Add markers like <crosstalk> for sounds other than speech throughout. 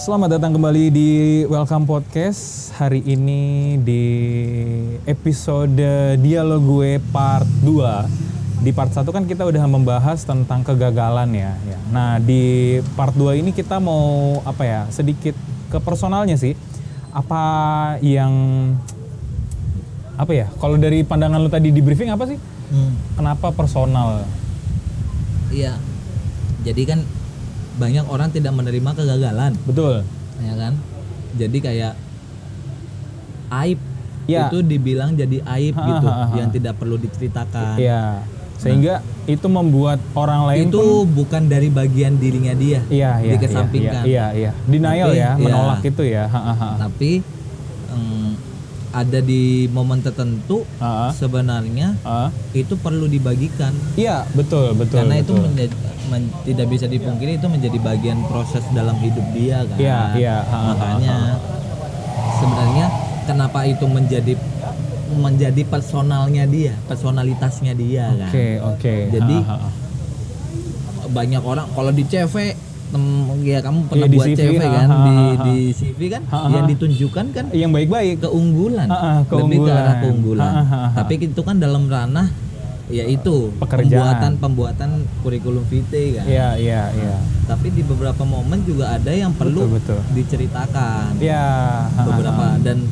Selamat datang kembali di Welcome Podcast. Hari ini di episode dialog gue part 2. Di part 1 kan kita udah membahas tentang kegagalan ya. ya. Nah, di part 2 ini kita mau apa ya? Sedikit ke personalnya sih. Apa yang apa ya? Kalau dari pandangan lu tadi di briefing apa sih? Hmm, Kenapa personal? iya. Jadi kan banyak orang tidak menerima kegagalan, Betul. ya kan? Jadi kayak aib Ya. itu dibilang jadi aib Ha, gitu, ha, ha, ha. yang tidak perlu diceritakan. Iya. Sehingga itu membuat orang lain Itu pun bukan dari bagian dirinya dia, Iya, iya, dikesampingkan. Iya, iya, iya. Denial Tapi, ya, iya. menolak itu ya. Ha, ha, ha. Tapi ada di momen tertentu ha. sebenarnya Ha. itu perlu dibagikan Iya, betul, betul. karena itu betul. menjadi men- tidak bisa dipungkiri itu menjadi bagian proses dalam hidup dia kan Iya, iya. Ha, makanya sebenarnya kenapa itu menjadi menjadi personalnya dia personalitasnya dia kan Oke, oke. Jadi, ha. banyak orang kalau di CV tem- ya kamu pernah Iya, di buat CV, CV, kan ha, di ha, ha. di CV kan Ha, ha. yang ditunjukkan kan yang baik-baik. keunggulan, Ha, ha, lebih ke keunggulan. arah keunggulan. Ha, ha, ha. Tapi itu kan dalam ranah yaitu Pekerjaan. pembuatan pembuatan kurikulum vitae kan. Iya, iya, iya. Tapi di beberapa momen juga ada yang perlu Betul, betul. diceritakan Iya. ha, ha, beberapa ha. dan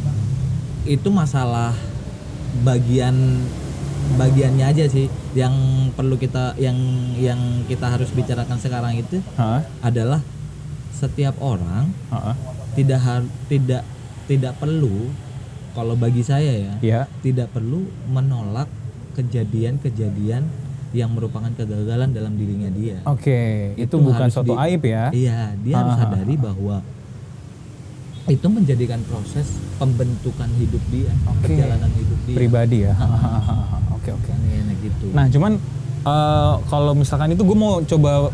itu masalah bagian bagiannya aja sih yang perlu kita yang yang kita harus bicarakan sekarang itu Ha, adalah setiap orang ha, ha. tidak har- tidak tidak perlu kalau bagi saya ya Iya. tidak perlu menolak kejadian-kejadian yang merupakan kegagalan dalam dirinya dia. Oke, itu, Itu bukan harus suatu di- aib ya. Iya, dia harus Ah, ah, sadari bahwa itu menjadikan proses pembentukan hidup dia, Oke. perjalanan hidup dia. Pribadi ya. Ha. <laughs> Oke, oke. Kan enak gitu. Nah, cuman eh, kalau misalkan itu gue mau coba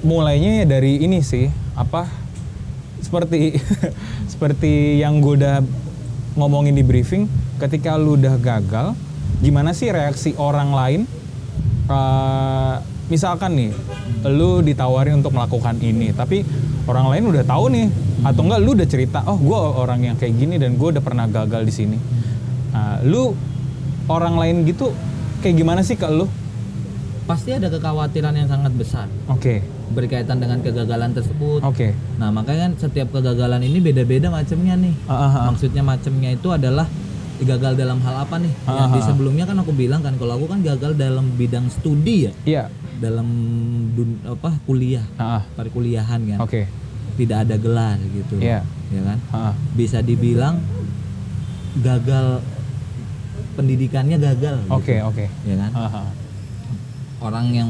mulainya ya dari ini sih, apa seperti <laughs> seperti yang gue udah ngomongin di briefing, ketika lu udah gagal, gimana sih reaksi orang lain? Eh, misalkan nih, lu ditawarin untuk melakukan ini, tapi orang lain udah tahu nih, atau enggak lu udah cerita, oh gue orang yang kayak gini dan gue udah pernah gagal di sini. Nah, lu orang lain gitu kayak gimana sih ke lu? Pasti ada kekhawatiran yang sangat besar Oke, berkaitan dengan kegagalan tersebut. oke. Nah, makanya kan setiap kegagalan ini beda-beda macamnya nih. Ah, ah, ah. Maksudnya macamnya itu adalah gagal dalam hal apa nih? Ah, Yang di sebelumnya kan aku bilang kan kalau aku kan gagal dalam bidang studi ya, Iya. Dalam dun- apa kuliah, Ah, ah. perkuliahan kan. Oke. Tidak ada gelar gitu. Iya. Ya kan? Ah. Bisa dibilang gagal pendidikannya gagal. gitu. Oke, oke. Ya kan? Ah. Orang yang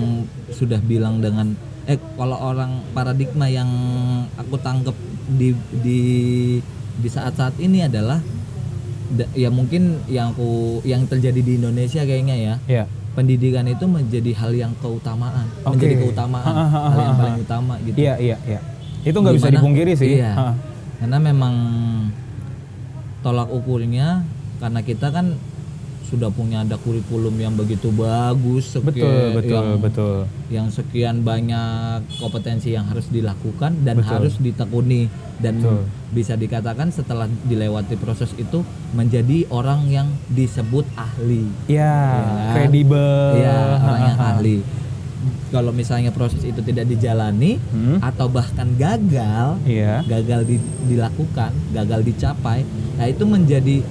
sudah bilang dengan eh kalau orang paradigma yang aku tangkap di di di saat-saat ini adalah da- ya mungkin yang aku yang terjadi di Indonesia kayaknya ya Iya. Pendidikan itu menjadi hal yang keutamaan Oke. menjadi keutamaan Ha, ha, ha, hal yang ha, ha. paling utama gitu Iya, iya, iya. Itu nggak bisa dipungkiri sih. Iya. Karena memang tolak ukurnya karena kita kan sudah punya ada kurikulum yang begitu bagus sekian Betul, betul, yang, betul. yang sekian banyak kompetensi yang harus dilakukan dan Betul. harus ditekuni dan Betul. bisa dikatakan setelah dilewati proses itu menjadi orang yang disebut ahli Iya, kan? kredibel. ya orang yang Ah, ah, ah. ahli kalau misalnya proses itu tidak dijalani Hmm. atau bahkan gagal Iya. gagal di- dilakukan, gagal dicapai, nah itu menjadi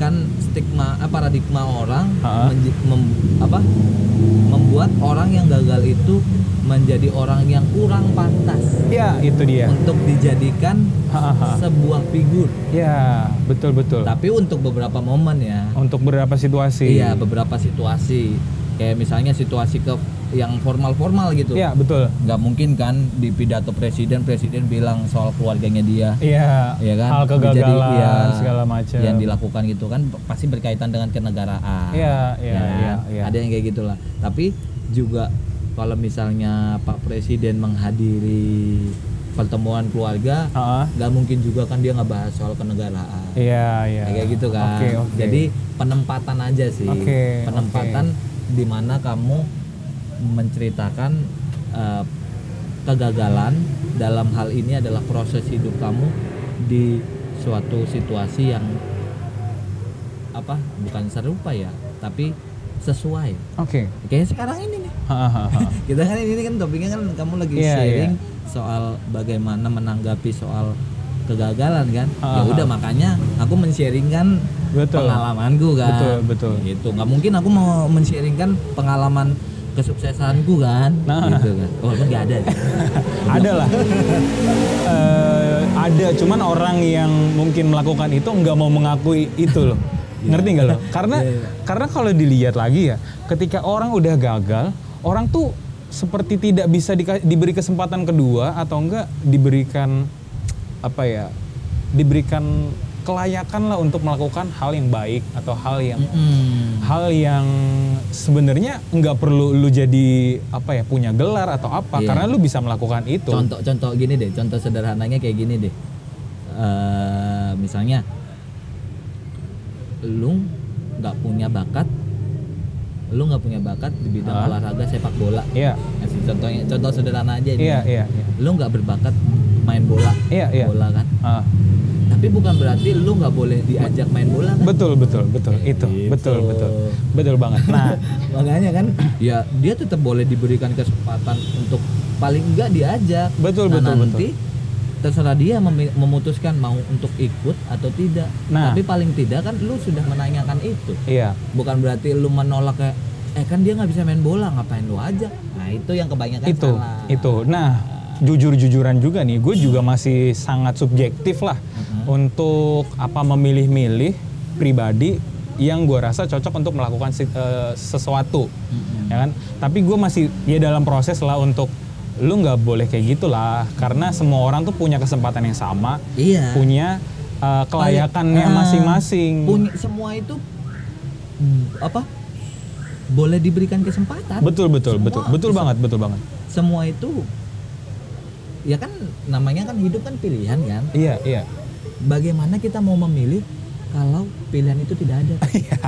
kan stigma eh, paradigma orang mem- apa membuat orang yang gagal itu menjadi orang yang kurang pantas Iya, itu dia. untuk dijadikan Ha, ha, sebuah figur. Iya, betul betul. Tapi untuk beberapa momen ya, Untuk beberapa situasi. iya beberapa situasi kayak misalnya situasi ke yang formal-formal gitu. Iya, betul. nggak mungkin kan di pidato presiden presiden bilang soal keluarganya dia Iya. ya kan Hal kegagalan Jadi, ya, segala macam. yang dilakukan gitu kan pasti berkaitan dengan kenegaraan Iya, iya, ya kan? iya, iya. ada yang kayak gitulah tapi juga kalau misalnya Pak Presiden menghadiri pertemuan keluarga nggak mungkin juga kan dia ngebahas soal kenegaraan Iya, iya. kayak gitu kan Oke, oke. jadi penempatan aja sih Oke, penempatan di mana kamu menceritakan eh, kegagalan dalam hal ini adalah proses hidup kamu di suatu situasi yang apa bukan serupa ya tapi sesuai. Oke. kayak sekarang ini nih. <laughs> Kita kan ini kan topiknya kan kamu lagi Iya, sharing soal bagaimana menanggapi soal kegagalan kan ya Ah, udah ah. makanya aku men-sharingkan Betul. pengalamanku kan Betul, betul. gitu nggak mungkin aku mau men-sharingkan pengalaman kesuksesanku kan Nah. gitu kan walaupun nggak ada sih. <laughs> ada lah. Eh, ada, cuman orang yang mungkin melakukan itu nggak mau mengakui itu loh. <laughs> Ngerti nggak lo? Karena Iya, iya. karena kalau dilihat lagi ya, ketika orang udah gagal, orang tuh seperti tidak bisa dika- diberi kesempatan kedua atau enggak diberikan apa ya? Diberikan kelayakan lah untuk melakukan hal yang baik atau hal yang Mm-mm. hal yang sebenarnya nggak perlu lu jadi apa ya punya gelar atau apa Iya. karena lu bisa melakukan itu. contoh-contoh gini deh contoh sederhananya kayak gini deh Eh, misalnya lu nggak punya bakat lu nggak punya bakat di bidang Ah. olahraga sepak bola Iya, Kasih contohnya contoh sederhana aja ini iya, iya, iya. lu nggak berbakat main bola. Iya, iya. bola kan. Ah, tapi bukan berarti lu nggak boleh diajak main bola kan? Betul, betul, betul. Itu, Gitu. betul, betul, betul banget. Nah, <laughs> makanya kan ya dia tetap boleh diberikan kesempatan untuk paling enggak diajak. Betul, nah, betul, nanti terserah dia memi- memutuskan mau untuk ikut atau tidak. Nah. tapi paling tidak kan lu sudah menanyakan itu. Iya, bukan berarti lu menolak kayak eh kan dia nggak bisa main bola ngapain lu ajak? Nah itu yang kebanyakan itu, salah. itu. Nah, jujur-jujuran juga nih, gue juga masih sangat subjektif lah untuk apa memilih-milih pribadi yang gue rasa cocok untuk melakukan si- eh, sesuatu. Mm-mm. ya kan? Tapi gue masih ya dalam proses lah untuk lu nggak boleh kayak gitulah. Karena semua orang tuh punya kesempatan yang sama iya. punya uh, kelayakannya Ah, masing-masing. punya semua itu apa boleh diberikan kesempatan. Betul betul Semua- betul. Betul banget betul banget. Semua itu ya kan namanya kan hidup kan pilihan kan? Iya iya. Bagaimana kita mau memilih kalau pilihan itu tidak ada? <laughs> Iya.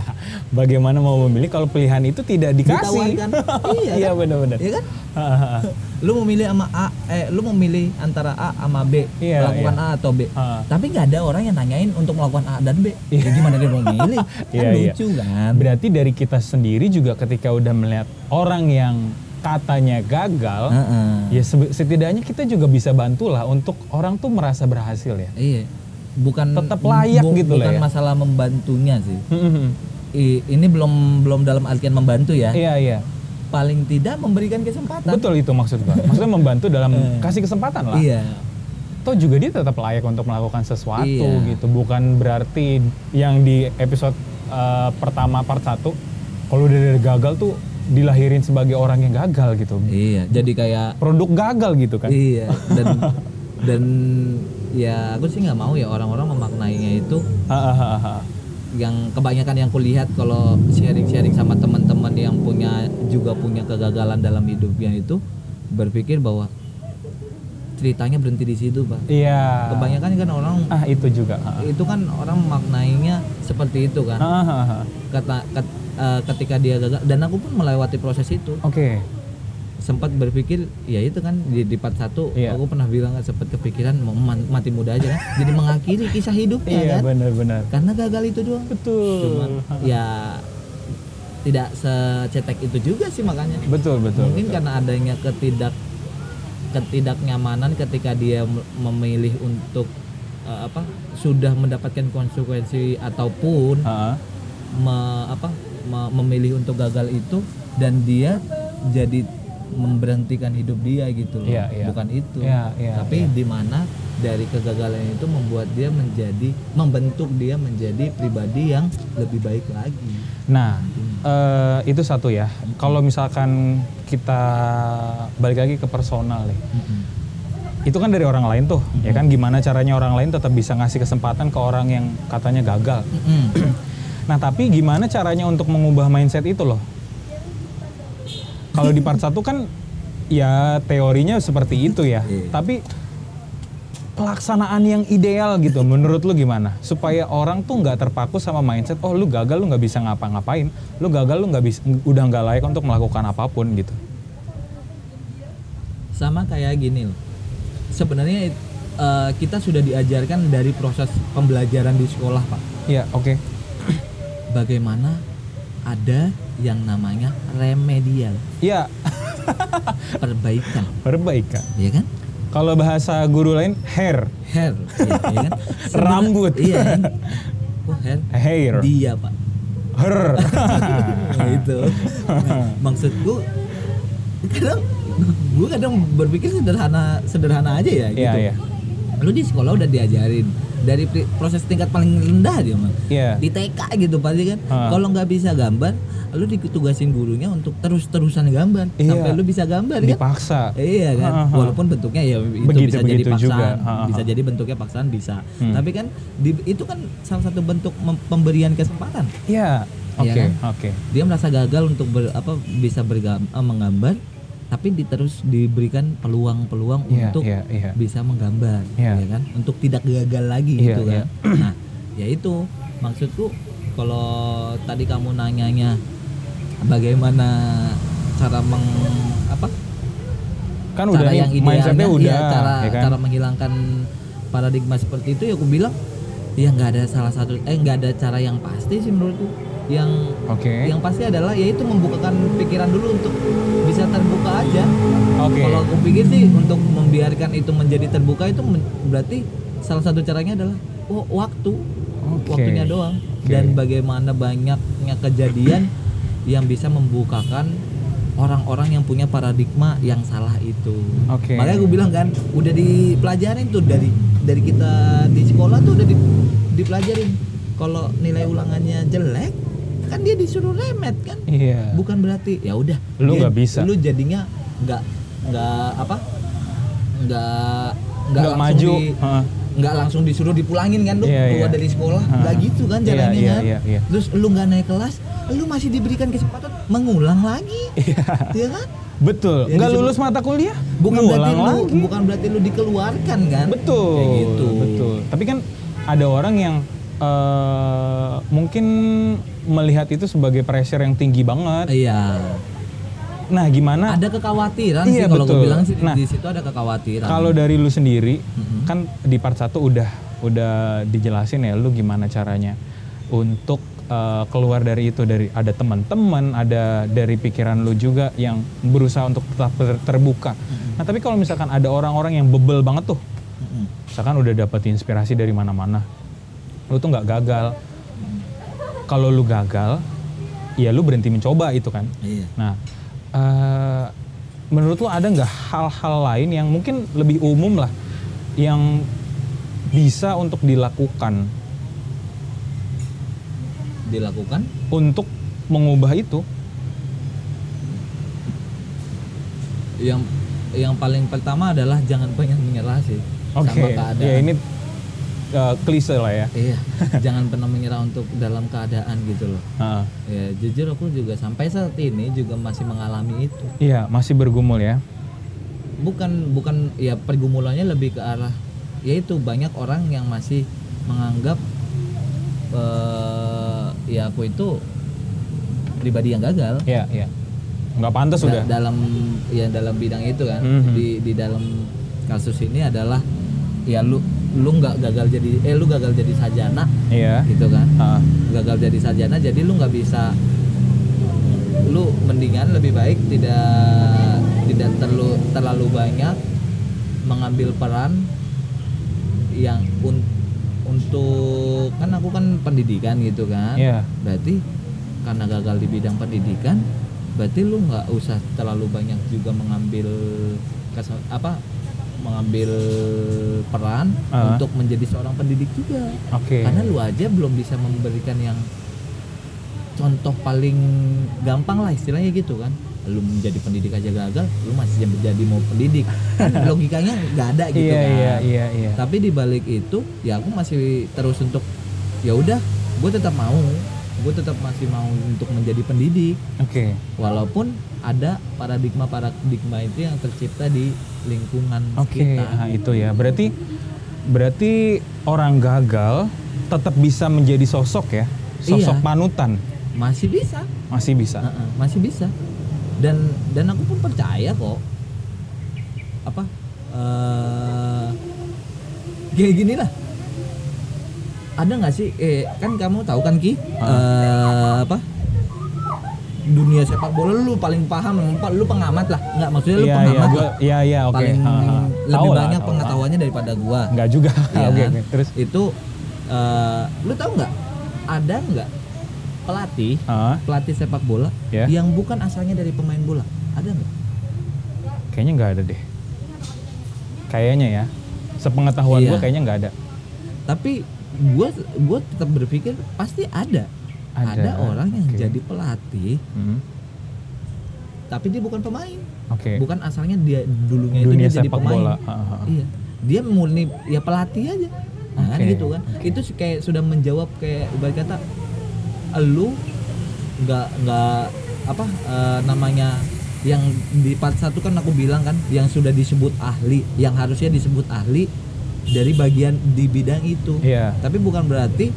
bagaimana mau memilih kalau pilihan itu tidak dikasih? Ditawarkan. <laughs> Iya iya kan? benar-benar. Ya kan? <laughs> Lu mau milih sama A eh lu mau milih antara A sama B Iya, melakukan A atau B. Ah. tapi nggak ada orang yang nanyain untuk melakukan A dan B. Ya gimana dia mau milih? Kan Iya, iya. lucu kan? Berarti dari kita sendiri juga ketika udah melihat orang yang katanya gagal Heeh. ya sebe- setidaknya kita juga bisa bantulah untuk orang tuh merasa berhasil ya iya bukan Tetap layak gitu lah bukan ya. masalah membantunya sih I- ini belum belum dalam artian membantu ya Iya iya. paling tidak memberikan kesempatan Betul itu maksud gua. Maksudnya membantu dalam <laughs> kasih kesempatan lah. iya Toh juga dia tetap layak untuk melakukan sesuatu Iya. gitu. Bukan berarti yang di episode eh, pertama part 1 kalau udah gagal tuh dilahirin sebagai orang yang gagal gitu. iya jadi kayak Produk gagal gitu kan. iya dan <laughs> dan ya aku sih nggak mau ya orang-orang memaknainya itu yang kebanyakan yang kulihat kalau sharing-sharing sama teman-teman yang punya juga punya kegagalan dalam hidupnya itu berpikir bahwa ceritanya berhenti di situ pak Iya. kebanyakan kan orang Ah itu juga. Ha. itu kan orang memaknainya seperti itu kan Hahaha. kata ket- eh, ketika dia gagal dan aku pun melewati proses itu Oke. sempat berpikir ya itu kan di, di part satu Iya. aku pernah bilang sempat kepikiran mau mati muda aja kan jadi mengakhiri kisah hidupnya Iya kan benar-benar. karena gagal itu doang Betul. cuman ya tidak secetek itu juga sih makanya Betul betul. mungkin betul. karena adanya ketidak ketidaknyamanan ketika dia memilih untuk eh, apa sudah mendapatkan konsekuensi ataupun Ha-ha. me- apa me- memilih untuk gagal itu dan dia jadi memberhentikan hidup dia gitu loh Iya, iya. bukan itu Iya, iya, tapi iya. di mana dari kegagalan itu membuat dia menjadi membentuk dia menjadi pribadi yang lebih baik lagi Nah, eh, itu satu ya. Kalau misalkan kita balik lagi ke personal nih, itu kan dari orang lain tuh, ya kan? Gimana caranya orang lain tetap bisa ngasih kesempatan ke orang yang katanya gagal. Mm-mm. Nah, tapi gimana caranya untuk mengubah mindset itu loh? Kalau di part 1 kan ya teorinya seperti itu ya. Iya. Tapi pelaksanaan yang ideal gitu menurut lu gimana? Supaya orang tuh nggak terpaku sama mindset oh lu gagal lu nggak bisa ngapa-ngapain, lu gagal lu nggak bisa udah nggak layak untuk melakukan apa pun gitu. sama kayak gini loh sebenarnya eh, kita sudah diajarkan dari proses pembelajaran di sekolah pak Iya, oke. <clears throat> bagaimana ada yang namanya remedial Iya, perbaikan <laughs> perbaikan. ya kan Kalau bahasa guru lain hair, hair ya, ya kan? <laughs> Rambut. iya kan? Oh hair. Hair, dia pak. Her. nah, <laughs> itu Nah, maksudku kadang gue kadang berpikir sederhana sederhana aja ya gitu. Iya, iya. lu di sekolah udah diajarin. Dari proses tingkat paling rendah dia mah Iya. di TK gitu pasti kan. Ah. kalau nggak bisa gambar lu ditugasin gurunya untuk terus terusan gambar Iya. sampai lu bisa gambar kan Dipaksa. Iya kan, ha. walaupun bentuknya ya itu Begitu- bisa jadi begitu paksaan, juga. Ha. bisa jadi bentuknya paksaan bisa. Hmm. Tapi kan di- itu kan salah satu bentuk pemberian kesempatan. Iya. Oke, Iya kan? oke. Dia merasa gagal untuk ber- apa bisa bergam, eh, menggambar, tapi di- terus diberikan peluang-peluang Iya, untuk iya, iya. bisa menggambar, Iya. ya kan? Untuk tidak gagal lagi Iya, gitu iya. kan. Nah, ya itu maksudku kalau tadi kamu nanyanya bagaimana cara meng apa Kan udah cara nih yang mindsetnya idealnya udah, iya, cara ya kan? cara menghilangkan paradigma seperti itu ya aku bilang ya nggak ada salah satu eh nggak ada cara yang pasti sih menurutku yang Oke. yang pasti adalah yaitu membukakan pikiran dulu untuk bisa terbuka aja Oke. kalau aku pikir sih untuk membiarkan itu menjadi terbuka itu men- berarti salah satu caranya adalah oh, waktu Oke. waktunya doang Oke. dan bagaimana banyaknya kejadian yang bisa membukakan orang-orang yang punya paradigma yang salah itu. Oke. Makanya gue bilang kan, udah dipelajarin tuh dari dari kita di sekolah tuh udah di, dipelajarin. Kalau nilai ulangannya jelek, kan dia disuruh remet kan. Iya. Bukan berarti ya udah. Lu nggak bisa. Lu jadinya nggak nggak apa? Nggak nggak maju. di Heeh. Nggak langsung disuruh dipulangin kan lu Iya, keluar iya. dari sekolah nggak gitu kan Iya, caranya iya, kan iya, iya. terus lu nggak naik kelas lu masih diberikan kesempatan mengulang lagi Iya kan Betul. Ya, Nggak lulus mata kuliah? bukan berarti lu lagi. bukan berarti lu dikeluarkan kan Betul. kayak gitu Betul. Tapi kan ada orang yang eh, mungkin melihat itu sebagai pressure yang tinggi banget. iya Nah, gimana ada kekhawatiran Iya, sih kalau gue bilang sih di- Nah, di situ ada kekhawatiran kalau dari lu sendiri Mm-mm. kan di part 1 udah udah dijelasin ya lu gimana caranya untuk eh, keluar dari itu dari ada teman-teman, ada dari pikiran lu juga yang berusaha untuk tetap ter- terbuka. Nah, tapi kalau misalkan ada orang-orang yang bebel banget tuh, misalkan udah dapet inspirasi dari mana-mana, lu tuh nggak gagal. Kalau lu gagal, ya lu berhenti mencoba itu kan. iya Nah, menurut lu ada nggak hal-hal lain yang mungkin lebih umum lah yang bisa untuk dilakukan? Dilakukan? Untuk mengubah itu? yang yang paling pertama adalah jangan pengen menyerah sih. Oke, sama keadaan. ya ini eh, klise lah ya. iya <laughs> jangan pernah menyerah untuk dalam keadaan gitu loh Heeh. ya jujur aku juga sampai saat ini juga masih mengalami itu Iya, masih bergumul ya. bukan bukan ya pergumulannya lebih ke arah yaitu banyak orang yang masih menganggap eh ya aku itu pribadi yang gagal Iya, iya. Nggak pantas Da- sudah. dalam ya dalam bidang itu kan Mhm. di di dalam kasus ini adalah ya lu lu nggak gagal jadi eh lu gagal jadi sarjana Iya. gitu kan Heeh. gagal jadi sarjana jadi lu nggak bisa lu mendingan lebih baik tidak tidak terlalu terlalu banyak mengambil peran yang un- untuk kan aku kan pendidikan gitu kan Iya. berarti karena gagal di bidang pendidikan berarti lu nggak usah terlalu banyak juga mengambil kes- apa mengambil peran Ah. untuk menjadi seorang pendidik juga Oke. karena lu aja belum bisa memberikan yang contoh paling gampang lah istilahnya gitu kan lu menjadi pendidik aja gagal lu masih jadi mau pendidik kan <laughs> logikanya nggak ada gitu Iya, kan iya, iya, iya. tapi di balik itu ya aku masih terus untuk ya udah gue tetap mau gue tetap masih mau untuk menjadi pendidik Oke. walaupun ada paradigma paradigma itu yang tercipta di lingkungan Oke, kita. nah itu ya. Berarti berarti orang gagal tetap bisa menjadi sosok ya, sosok Iya. panutan? Masih bisa. Masih bisa. Heeh, masih bisa. Dan dan aku pun percaya kok. Apa eh kayak gini lah. Ada nggak sih? Eh kan kamu tahu kan ki? Eh, apa dunia sepak bola lu paling paham lu pengamat lah nggak maksudnya lu Iya iya pengamat gua lah iya iya oke. paling Ha, ha. lebih lah, banyak tahu. pengetahuannya daripada gua Enggak juga. <laughs> Oke kan? oke. Terus itu eh, lu tahu nggak ada nggak pelatih ah, pelatih sepak bola Ya. yang bukan asalnya dari pemain bola ada nggak kayaknya nggak ada deh. Kayaknya ya. Sepengetahuan Iya. gua kayaknya nggak ada. tapi gua gua tetap berpikir pasti ada Ada, orang yang oke. jadi pelatih Hmm, tapi dia bukan pemain Oke. bukan asalnya dia dulunya itu dia jadi pemain bola. Ha, ha, ha. iya dia murni ya pelatih aja nah, kan Oke, gitu kan itu sih kayak sudah menjawab kayak ibarat kata lu nggak nggak apa eh, namanya yang di part satu kan aku bilang kan yang sudah disebut ahli yang harusnya disebut ahli dari bagian di bidang itu Iya. tapi bukan berarti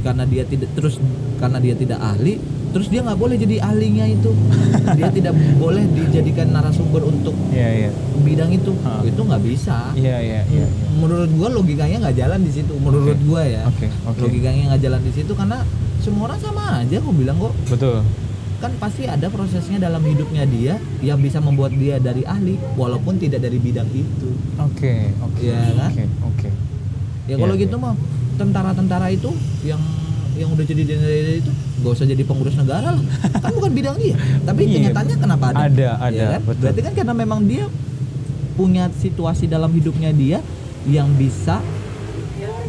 karena dia tidak terus karena dia tidak ahli terus dia nggak boleh jadi ahlinya itu <laughs> dia tidak boleh dijadikan narasumber untuk Iya iya. bidang itu Ah. itu nggak bisa Iya iya iya. iya. menurut gua logikanya nggak jalan di situ menurut Oke. gua ya Oke oke. logikanya nggak jalan di situ karena semua orang sama aja aku bilang kok Betul. kan pasti ada prosesnya dalam hidupnya dia yang bisa membuat dia dari ahli walaupun tidak dari bidang itu Oke oke. Iya kan? Oke oke. ya kalau Iya, gitu mah tentara-tentara itu yang yang udah jadi jenderal itu gak usah jadi pengurus negara lah kan bukan bidang dia tapi Iya. kenyataannya kenapa ada Ada, Ya ada, kan? betul. berarti kan karena memang dia punya situasi dalam hidupnya dia yang bisa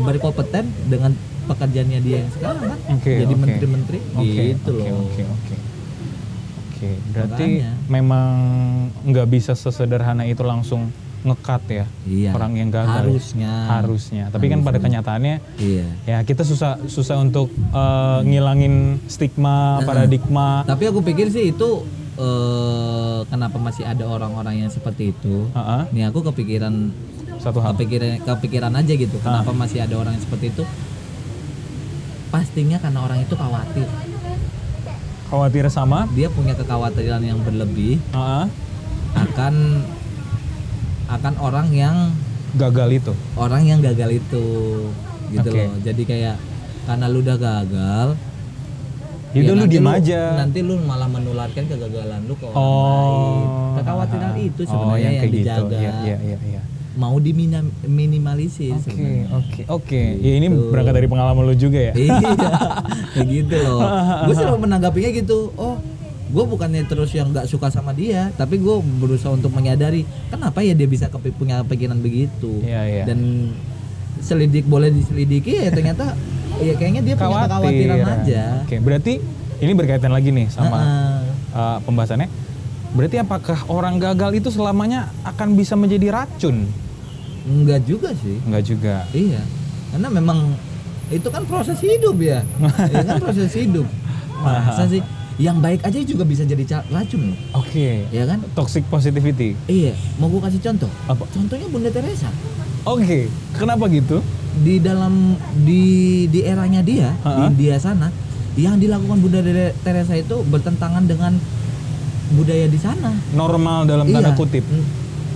berkompeten dengan pekerjaannya dia yang sekarang kan Oke, jadi menteri-menteri Oke, gitu oke, loh Oke, oke. Oke, berarti Makanya. memang nggak bisa sesederhana itu langsung ngekat ya. Iya. Orang yang gagal. harusnya. Harusnya. Tapi kan pada kenyataannya iya. ya kita susah susah untuk eh, ngilangin stigma, paradigma. tapi aku pikir sih itu eh, kenapa masih ada orang-orang yang seperti itu? Heeh, nih aku kepikiran satu hal. kepikiran kepikiran aja gitu. Kenapa masih ada orang yang seperti itu? Pastinya karena orang itu khawatir. Khawatir sama. dia punya kekhawatiran yang berlebih. Heeh, akan akan orang yang gagal itu. orang yang gagal itu gitu Oke. loh jadi kayak karena lu udah gagal Ya udah lu diem aja. nanti lu malah menularkan kegagalan lu ke orang Oh. lain kekhawatiran itu Oh, sebenarnya yang, kayak gitu. dijaga Iya, iya, iya, iya. mau diminimalisir Oke, sebenarnya oke, oke. Ya ini Gitu. berangkat dari pengalaman lu juga ya. iya <laughs> kayak gitu loh <laughs> gue selalu menanggapinya gitu oh gue bukannya terus yang nggak suka sama dia tapi gue berusaha untuk menyadari kenapa ya dia bisa kepi- punya pikiran begitu Iya, iya. dan selidik boleh diselidiki ya ternyata ya kayaknya dia punya kekhawatiran aja Oke, berarti ini berkaitan lagi nih sama Heeh. uh, pembahasannya. Berarti apakah orang gagal itu selamanya akan bisa menjadi racun? enggak juga sih Enggak juga. iya karena memang itu kan proses hidup ya <laughs> ya kan proses hidup masa sih yang baik aja juga bisa jadi racun loh Oke. ya kan Toxic positivity. iya mau gue kasih contoh Apa? contohnya Bunda Teresa Oke. Kenapa gitu? di dalam di di eranya dia Ha-ha. di dia sana yang dilakukan Bunda Teresa itu bertentangan dengan budaya di sana Normal dalam tanda Iya. kutip.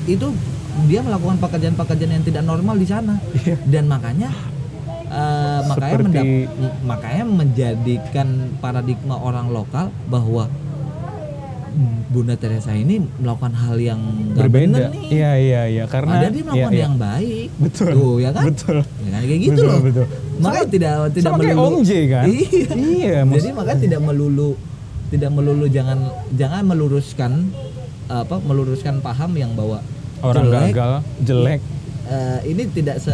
Itu dia melakukan pekerjaan-pekerjaan yang tidak normal di sana Iya. dan makanya eh, makanya mendap- makanya menjadikan paradigma orang lokal bahwa Bunda Teresa ini melakukan hal yang bener Berbeda. nih Iya, iya, iya. Karena Padahal dia melakukan iya, iya. yang baik Betul. tuh ya kan Betul. ya kan kayak gitu Betul, loh betul. makanya tidak tidak Sama kayak melulu Om J kan? iya Iya, jadi makanya tidak melulu tidak melulu jangan jangan meluruskan apa meluruskan paham yang bahwa orang jelek, gagal, jelek. Eh, ini tidak se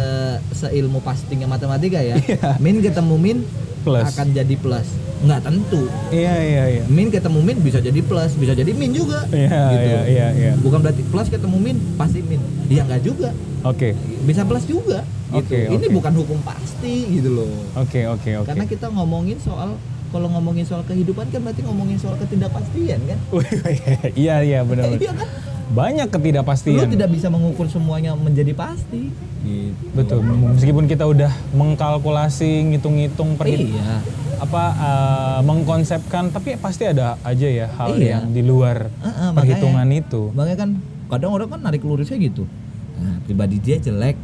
seilmu pastinya matematika ya min ketemu min Iya. Plus. akan jadi plus nggak tentu Iya, iya, iya. min ketemu min bisa jadi plus bisa jadi min juga Iya, gitu iya, iya, iya. bukan berarti plus ketemu min pasti min ya nggak juga Oke. bisa plus juga gitu Oke, ini oke. bukan hukum pasti gitu loh Oke, oke, oke. karena kita ngomongin soal kalau ngomongin soal kehidupan kan berarti ngomongin soal ketidakpastian kan <laughs> iya, iya, benar. iya kan Banyak lu ketidakpastian. tidak bisa mengukur semuanya menjadi pasti gitu Betul. Meskipun kita udah mengkalkulasi, ngitung-ngitung, perhit iya apa eh, mengkonsepkan, tapi pasti ada aja ya hal Iya. yang di luar Heeh, makanya- perhitungan itu. makanya kan kadang orang kan narik lurusnya gitu nah, pribadi dia jelek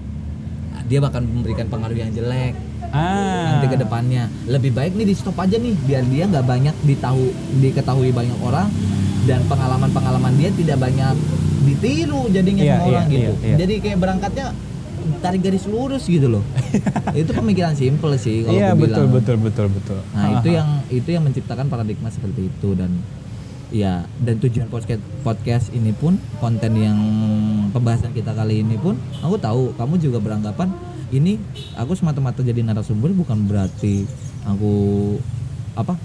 nah, dia bahkan memberikan pengaruh yang jelek Ah. nanti ke depannya lebih baik nih di stop aja nih biar dia nggak banyak ditahu diketahui banyak orang dan pengalaman-pengalaman dia tidak banyak ditiru jadinya Iya, sama iya, orang gitu iya, iya. jadi kayak berangkatnya tarik garis lurus gitu loh <laughs> itu pemikiran simple sih kalau Iya aku betul bilang betul betul betul. nah Ha, itu ha. yang itu yang menciptakan paradigma seperti itu dan ya dan tujuan podcast podcast ini pun konten yang pembahasan kita kali ini pun aku tahu kamu juga beranggapan ini aku semata-mata jadi narasumber bukan berarti aku apa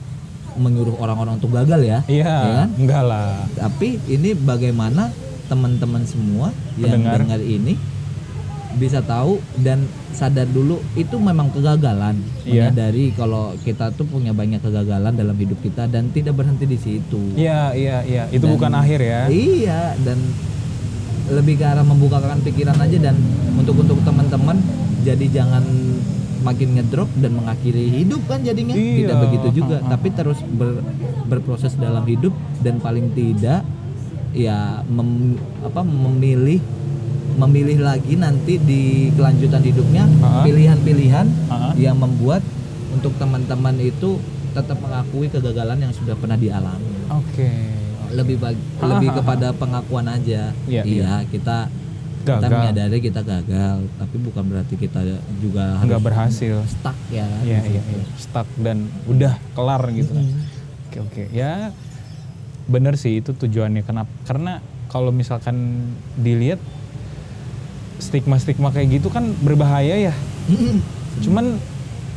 menyuruh orang-orang untuk gagal ya Iya, ya kan? enggak lah. tapi ini bagaimana teman-teman semua yang Pendengar. dengar ini bisa tahu dan sadar dulu itu memang kegagalan Iya. menyadari kalau kita tuh punya banyak kegagalan dalam hidup kita dan tidak berhenti di situ Iya iya iya. Itu Dan- bukan akhir ya. iya dan lebih ke arah membukakan pikiran aja dan untuk untuk teman-teman jadi jangan makin ngedrop dan mengakhiri hidup kan jadinya Iya. tidak begitu juga tapi terus ber- berproses dalam hidup dan paling tidak ya mem- apa memilih memilih lagi nanti di kelanjutan hidupnya Ha. pilihan-pilihan Ha. yang membuat untuk teman-teman itu tetap mengakui kegagalan yang sudah pernah dialami Oke. lebih Ha, lebih ha, ha. kepada pengakuan aja Iya, iya kita kita Gagal. menyadari kita gagal tapi bukan berarti kita juga harus berhasil. stuck ya Iya di iya iya. Stuck dan udah kelar gitu. Mm. Oke oke. Ya bener sih itu tujuannya kenapa? Karena kalau misalkan dilihat stigma-stigma kayak gitu kan berbahaya ya. Cuman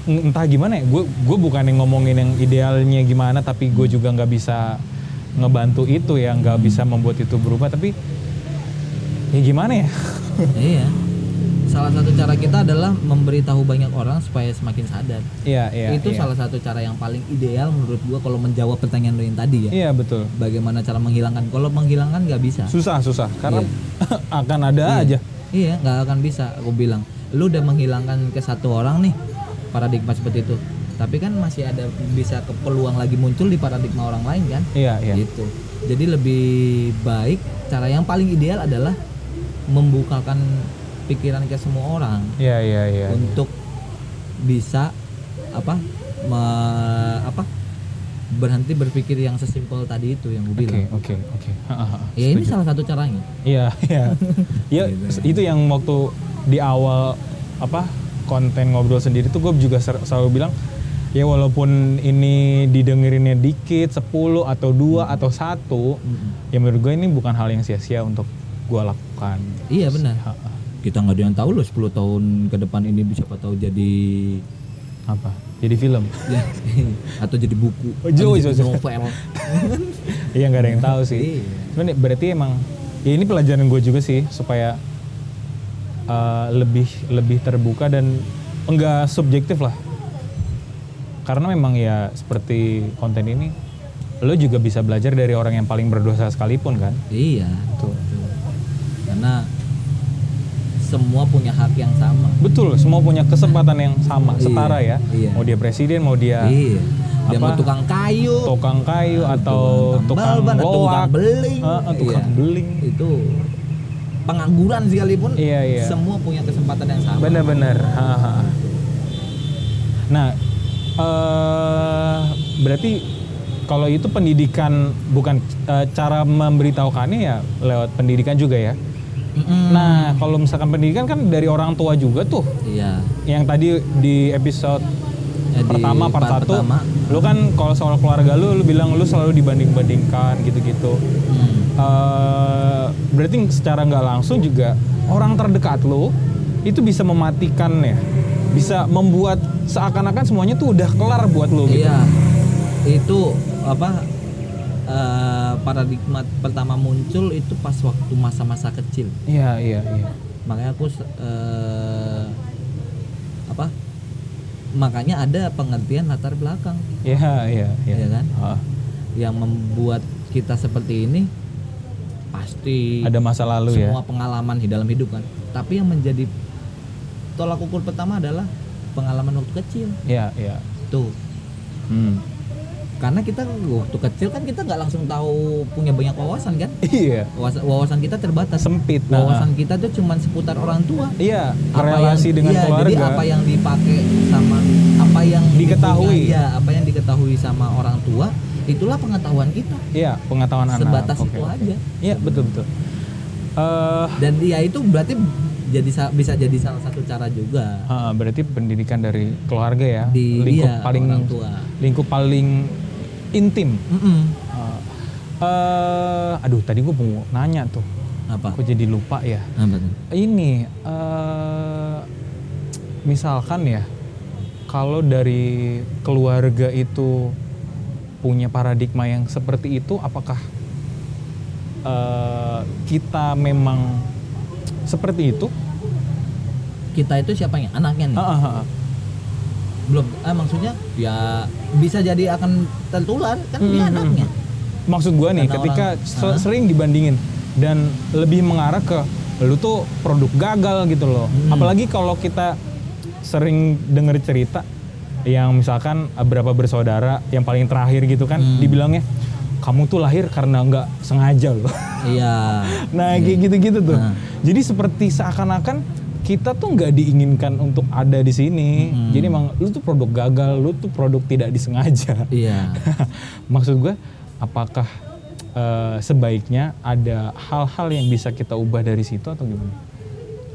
entah gimana ya, gue gue bukan yang ngomongin yang idealnya gimana, tapi gue juga nggak bisa ngebantu itu ya, nggak bisa membuat itu berubah. Tapi ya gimana ya? iya salah satu cara kita adalah memberitahu banyak orang supaya semakin sadar Iya iya. itu iya. salah satu cara yang paling ideal menurut gua kalau menjawab pertanyaan lo yang tadi ya Iya betul. bagaimana cara menghilangkan kalau menghilangkan nggak bisa Susah susah karena <laughs> akan ada Iya. aja. Iya, nggak akan bisa. Aku bilang, lu udah menghilangkan ke satu orang nih paradigma seperti itu. Tapi kan masih ada bisa ke peluang lagi muncul di paradigma orang lain kan? Iya iya. Gitu. Jadi lebih baik cara yang paling ideal adalah membukakan pikiran ke semua orang Iya iya iya. untuk bisa apa me- apa berhenti berpikir yang sesimpel tadi itu yang gue Oke bilang. oke oke. Ha. Ya ini salah satu caranya. Iya iya. <laughs> Ya Gitu. itu yang waktu di awal apa konten ngobrol sendiri tuh gue juga selalu bilang ya walaupun ini didengerinnya dikit 10 atau dua atau satu Mm-mm. ya menurut gue ini bukan hal yang sia-sia untuk gue lakukan. Iya benar. Ha, ha. Kita nggak ada yang tahu loh 10 tahun ke depan ini bisa tahu jadi Apa? Jadi film. ya, <laughs> atau jadi buku Oh, atau jadi novel <laughs> Iya nggak ada yang tahu sih. Iya. Cuman ya berarti emang ya ini pelajaran gue juga sih supaya uh, lebih lebih terbuka dan enggak subjektif lah. Karena memang ya seperti konten ini lo juga bisa belajar dari orang yang paling berdosa sekalipun kan. iya Tuh. karena semua punya hak yang sama Betul, semua punya kesempatan yang sama, Iya, setara ya. iya. Mau dia presiden, mau dia iya dia mau apa? tukang kayu tukang kayu atau tukang ban, atau tukang loak, beling ah, tukang Iya. beling. itu pengangguran sekalipun Iya, iya. semua punya kesempatan yang sama ha. Nah, eh berarti kalau itu pendidikan bukan eh, cara memberitahukannya ya lewat pendidikan juga ya. Mm-mm. Nah, kalau misalkan pendidikan kan dari orang tua juga tuh. iya Yang tadi di episode Ya, di pertama part part satu, pertama. lu kan kalau soal keluarga lu, lu bilang lu selalu dibanding-bandingkan gitu-gitu. Hmm. Eh, berarti secara nggak langsung juga orang terdekat lo itu bisa mematikan ya bisa membuat seakan-akan semuanya tuh udah kelar buat lo gitu Iya, itu apa eh, paradigma pertama muncul itu pas waktu masa-masa kecil. iya iya iya Makanya aku eh, apa? Makanya ada pengertian latar belakang iya iya iya Iya kan? Ah, yang membuat kita seperti ini pasti ada masa lalu ya semua pengalaman di dalam hidup kan. Tapi yang menjadi tolak ukur pertama adalah pengalaman waktu kecil. iya iya Tuh, Hmm. Karena kita waktu kecil kan kita nggak langsung tahu punya banyak wawasan kan Iya. wawasan, wawasan kita terbatas Sempit. Nah, wawasan kita tuh cuman seputar orang tua Iya, Apa relasi yang- dengan iya, keluarga. jadi apa yang dipakai sama apa yang Diketahui. dipunya- iya apa yang diketahui sama orang tua itulah pengetahuan kita Iya, pengetahuan anak. sebatas itu aja Iya, betul betul. Eh, dan dia itu berarti jadi sa- bisa jadi salah satu cara juga ah, berarti pendidikan dari keluarga ya, di lingkup iya, paling orang tua lingkup paling intim. Mm-mm. Ah. Eh, aduh, tadi gue mau nanya tuh, apa aku jadi lupa ya. apa tuh Ini, eh, misalkan ya, kalau dari keluarga itu punya paradigma yang seperti itu, apakah eh, kita memang seperti itu? kita itu siapanya anaknya nih Ah, ah, ah. Belum eh, maksudnya ya bisa jadi akan tertular kan dia Hmm, anaknya Maksud gua nih, Karena ketika orang- sering dibandingin dan lebih mengarah ke lu tuh produk gagal gitu loh. Hmm. Apalagi kalau kita sering denger cerita yang misalkan berapa bersaudara yang paling terakhir gitu kan Hmm. dibilangnya kamu tuh lahir karena nggak sengaja loh. iya <laughs> nah kayak gitu-gitu tuh. Nah. Jadi seperti seakan-akan kita tuh nggak diinginkan untuk ada di sini. Hmm. Jadi emang lu tuh produk gagal, lu tuh produk tidak disengaja. iya <laughs> Maksud gue, apakah eh, sebaiknya ada hal-hal yang bisa kita ubah dari situ atau gimana?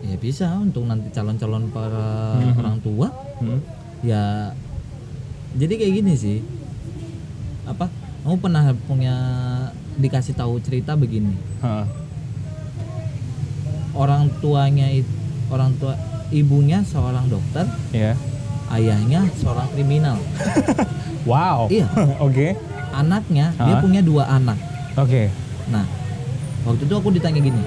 ya bisa untuk nanti calon-calon para Mhm. orang tua Hmm? ya jadi kayak gini sih apa kamu pernah punya dikasih tahu cerita begini Ha. orang tuanya it- orang tua ibunya seorang dokter Ya. ayahnya seorang kriminal <laughs> Wow. Iya. <laughs> Oke. anaknya dia Hah? punya dua anak Oke. nah waktu itu aku ditanya gini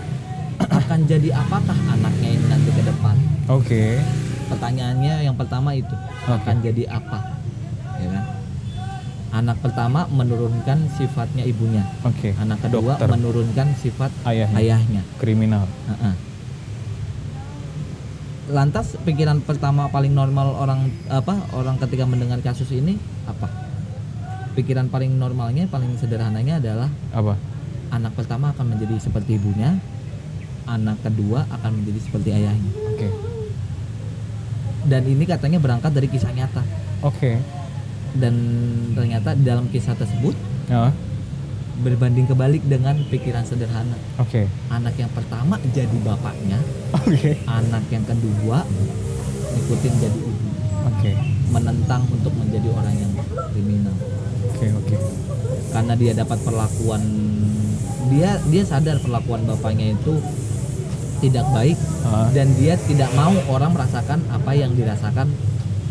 <clears throat> akan jadi apakah anaknya ini nanti ke depan Oke. pertanyaannya yang pertama itu Oke. akan jadi apa ya kan anak pertama menurunkan sifatnya ibunya Oke. anak kedua Dokter. menurunkan sifat Ayahnya. ayahnya Kriminal. Heeh. Lantas pikiran pertama paling normal orang apa orang ketika mendengar kasus ini apa pikiran paling normalnya paling sederhananya adalah Apa? anak pertama akan menjadi seperti ibunya anak kedua akan menjadi seperti ayahnya Oke. dan ini katanya berangkat dari kisah nyata Oke. dan ternyata dalam kisah tersebut Ya. Berbanding kebalik dengan pikiran sederhana Oke. anak yang pertama jadi bapaknya Oke. anak yang kedua ngikutin jadi ibu Oke. menentang untuk menjadi orang yang kriminal Oke. Oke. karena dia dapat perlakuan dia dia sadar perlakuan bapaknya itu tidak baik Ah. dan dia tidak mau orang merasakan apa yang dirasakan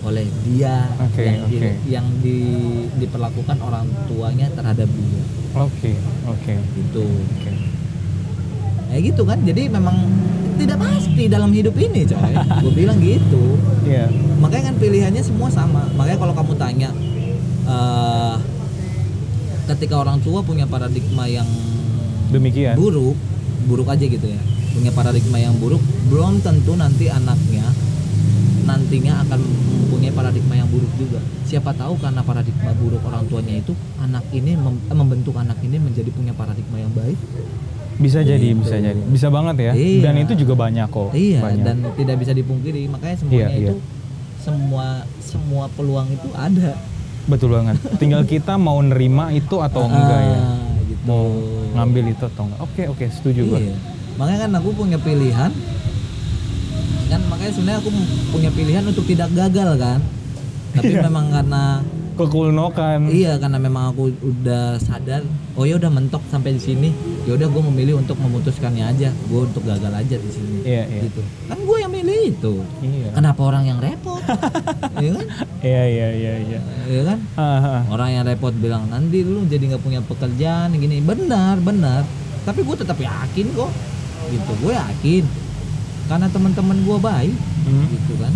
oleh dia Oke, yang di- oke. yang di- diperlakukan orang tuanya terhadap dia Oke. Oke. gitu Oke. ya gitu kan jadi memang tidak pasti dalam hidup ini coy gue <laughs> bilang gitu Iya. makanya kan pilihannya semua sama makanya kalau kamu tanya eh, ketika orang tua punya paradigma yang Demikian. buruk buruk aja gitu ya punya paradigma yang buruk belum tentu nanti anaknya nantinya akan paradigma yang buruk juga siapa tahu karena paradigma buruk orang tuanya itu anak ini mem- eh, membentuk anak ini menjadi punya paradigma yang baik Bisa jadi, Gitu. bisa jadi. Bisa banget ya. Iya. Dan itu juga banyak kok. iya banyak. dan tidak bisa dipungkiri makanya semuanya Iya, iya. itu semua semua peluang itu ada Betul banget. Tinggal kita mau nerima itu atau enggak ya. Ah, gitu. Mau ngambil itu atau enggak. Oke, oke, setuju. Iya. Makanya kan aku punya pilihan. Kan makanya sebenarnya aku punya pilihan untuk tidak gagal kan. Tapi Iya. memang karena Kekulnokan. iya karena memang aku udah sadar, oh ya udah mentok sampai di sini. Ya udah gue memilih untuk memutuskannya aja. Gue untuk gagal aja di sini. Iya, iya. Gitu. Kan gue yang milih itu. Iya. Kenapa orang yang repot? <laughs> Iya kan? Iya, iya, iya, iya. Iya kan? Ah, ah. Orang yang repot bilang nanti lu jadi nggak punya pekerjaan gini. Benar, benar. Tapi gue tetap yakin kok. Gitu, gue yakin. Karena teman-teman gue baik, Hmm. gitu kan.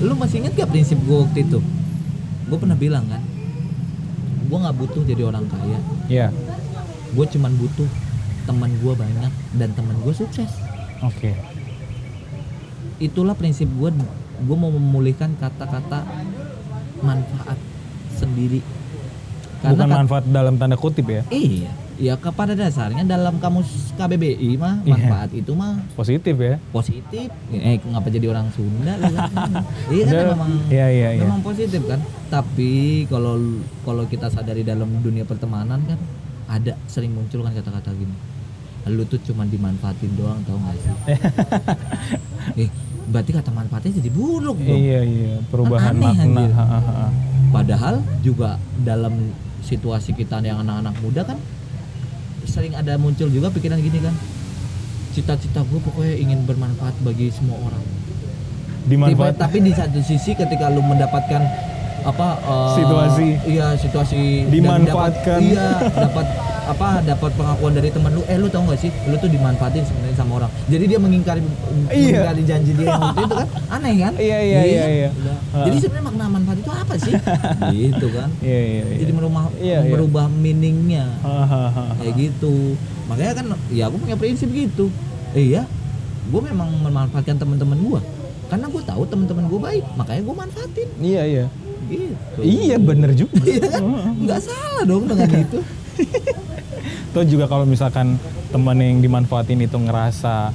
Lu masih inget gak prinsip gue waktu itu? Gue pernah bilang kan, gue nggak butuh jadi orang kaya. Iya. Gue cuman butuh teman gue banyak dan teman gue sukses. Oke. Itulah prinsip gue. Gue mau memulihkan kata-kata manfaat sendiri Karena Bukan kan- manfaat dalam tanda kutip ya. Iya, ya kepada dasarnya dalam kamus KBBI mah Iya. manfaat itu mah Positif ya. positif. Eh ngapa jadi orang Sunda lu <laughs> kan? iya kan Udah. memang Iya, iya, iya. memang positif kan. Tapi kalau kalau kita sadari dalam dunia pertemanan kan ada sering muncul kan kata-kata gini. Lu tuh cuma dimanfaatin doang tau gak sih? <laughs> eh, berarti kata manfaatnya jadi buruk dong. Iya iya, perubahan Aneh, makna. anjir. Ha, ha, ha. Padahal juga dalam situasi kita yang anak-anak muda kan sering ada muncul juga pikiran gini kan. Cita-cita gue pokoknya ingin bermanfaat bagi semua orang. Dimanfaat. Tiba- tapi di satu sisi ketika lu mendapatkan apa eh, Situasi. iya situasi Dimanfaatkan. dapat- iya dapat apa dapat pengakuan dari teman lu eh lu tau gak sih lu tuh dimanfaatin sebenarnya sama orang. Jadi dia mengingkari Iya. mengingkari janji dia yang itu kan aneh kan? Iya, iya, iya, iya. Ha. jadi sebenarnya makna manfaat itu apa sih? <laughs> Gitu kan. Iya iya iya. jadi merubah Iya, iya. merubah meaningnya. Kayak gitu. Makanya kan ya aku punya prinsip gitu. Eh, iya gue memang memanfaatkan teman-teman gue karena gue tahu teman-teman gue baik makanya gue manfaatin. Iya iya. gitu. Iya bener juga. Iya kan? Nggak salah dong dengan <laughs> itu Tuh juga kalau misalkan temen yang dimanfaatin itu ngerasa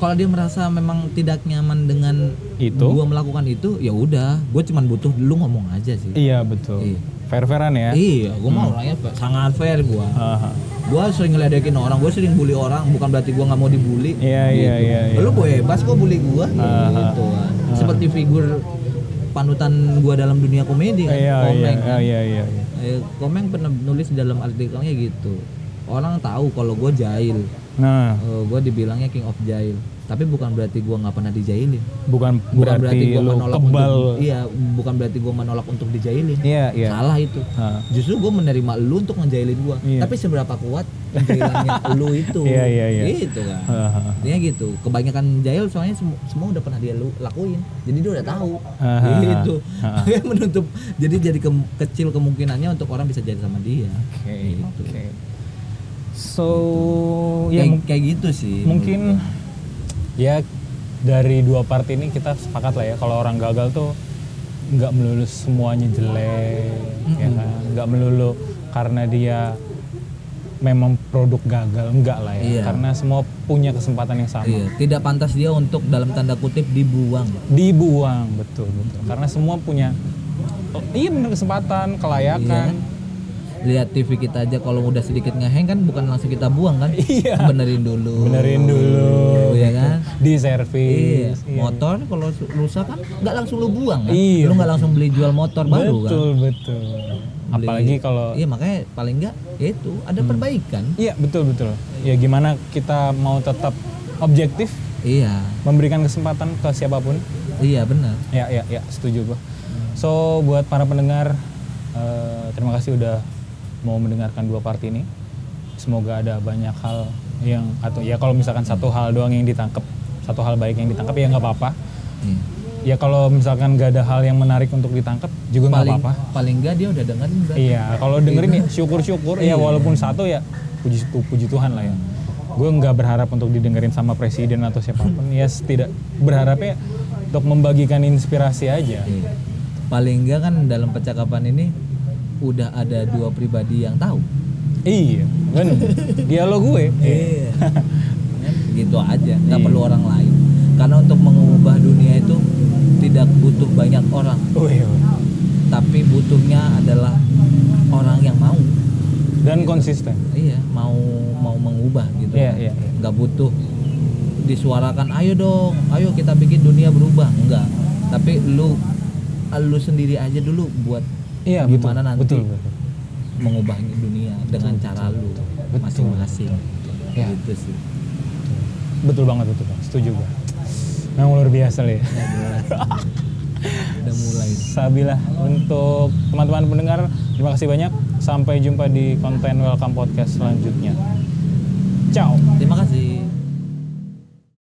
kalau dia merasa memang tidak nyaman dengan Itu? gue melakukan itu ya udah gue cuman butuh lu ngomong aja sih iya betul. Iya. Fair-fairan ya. iya gue mau orangnya sangat fair ha. gue sering ngeledekin orang gue sering bully orang bukan berarti gue nggak mau dibully Iya, iya, iya, iya. lu bebas kok bully gue Ah, gitu seperti figur panutan gue dalam dunia komedi kan Iya iya kan. iya iya. iya. Eh, komeng pernah nulis di dalam artikelnya gitu. Orang tahu kalau gue jahil. Nah, gue dibilangnya king of jahil tapi bukan berarti gue nggak pernah dijailin bukan, bukan berarti, gua lu menolak kebal. untuk, iya bukan berarti gue menolak untuk dijailin Iya iya. salah itu Ha. justru gue menerima lu untuk ngejailin gue Iya. tapi seberapa kuat jailannya <laughs> lu itu Iya, iya, iya. gitu kan. Intinya gitu kebanyakan jahil soalnya semua, semua udah pernah dia lu lakuin jadi dia udah tahu Ah, gitu. Makanya <laughs> menutup jadi jadi ke- kecil kemungkinannya untuk orang bisa jadi sama dia Oke Gitu. oke. So ya kayak, kayak gitu sih mungkin ya dari dua part ini kita sepakat lah ya kalau orang gagal tuh nggak melulu semuanya jelek ya kan? Nggak melulu karena dia memang produk gagal enggak lah ya. Iya. karena semua punya kesempatan yang sama. Iya tidak pantas dia untuk dalam tanda kutip dibuang. Dibuang betul betul. Karena semua punya oh, iya bener kesempatan kelayakan lihat TV kita aja kalau udah sedikit ngeheng kan bukan langsung kita buang kan Iya. benerin dulu benerin dulu Iya kan di servis Iya. motor kalau rusak kan nggak langsung lu buang kan? Iya. Lu nggak langsung beli jual motor baru kan? betul betul Beli- apalagi kalau Iya makanya paling nggak ya itu ada perbaikan. Iya betul betul. Ya gimana kita mau tetap objektif Iya, memberikan kesempatan ke siapa pun. iya benar. Ya ya ya setuju gua. So buat para pendengar eh, terima kasih udah mau mendengarkan dua part ini. Semoga ada banyak hal yang atau ya kalau misalkan satu hal doang yang ditangkap satu hal baik yang ditangkap ya nggak apa-apa. Iya. Ya kalau misalkan gak ada hal yang menarik untuk ditangkap juga nggak apa-apa. paling nggak dia udah dengerin berarti. Iya, kalau dengerin ya syukur-syukur ya walaupun satu ya puji puji Tuhan lah ya. Gue nggak berharap untuk didengerin sama presiden atau siapa pun. ya tidak berharapnya untuk membagikan inspirasi aja. Iya. Paling nggak kan dalam percakapan ini udah ada dua pribadi yang tahu. Iya, bener. Dialog gue. <laughs> Iya. Kan gitu aja, nggak perlu orang lain. Karena untuk mengubah dunia itu tidak butuh banyak orang, Wih, wih. tapi butuhnya adalah orang yang mau. Dan konsisten. Iya, mau mau mengubah gitu. Iya, iya, iya. Nggak butuh disuarakan, ayo dong, ayo kita bikin dunia berubah. Enggak. Tapi lu lu sendiri aja dulu buat Iya, betul. gimana nanti Betul, betul. mengubah dunia dengan cara lu Betul. masing-masing. Iya. Gitu sih. Betul banget betul banget. Setuju gue. Memang luar biasa ya. Ya, jelas. <laughs> Udah mulai. Sabilah untuk teman-teman pendengar, terima kasih banyak. Sampai jumpa di konten Welcome Podcast selanjutnya. Ciao. Terima kasih.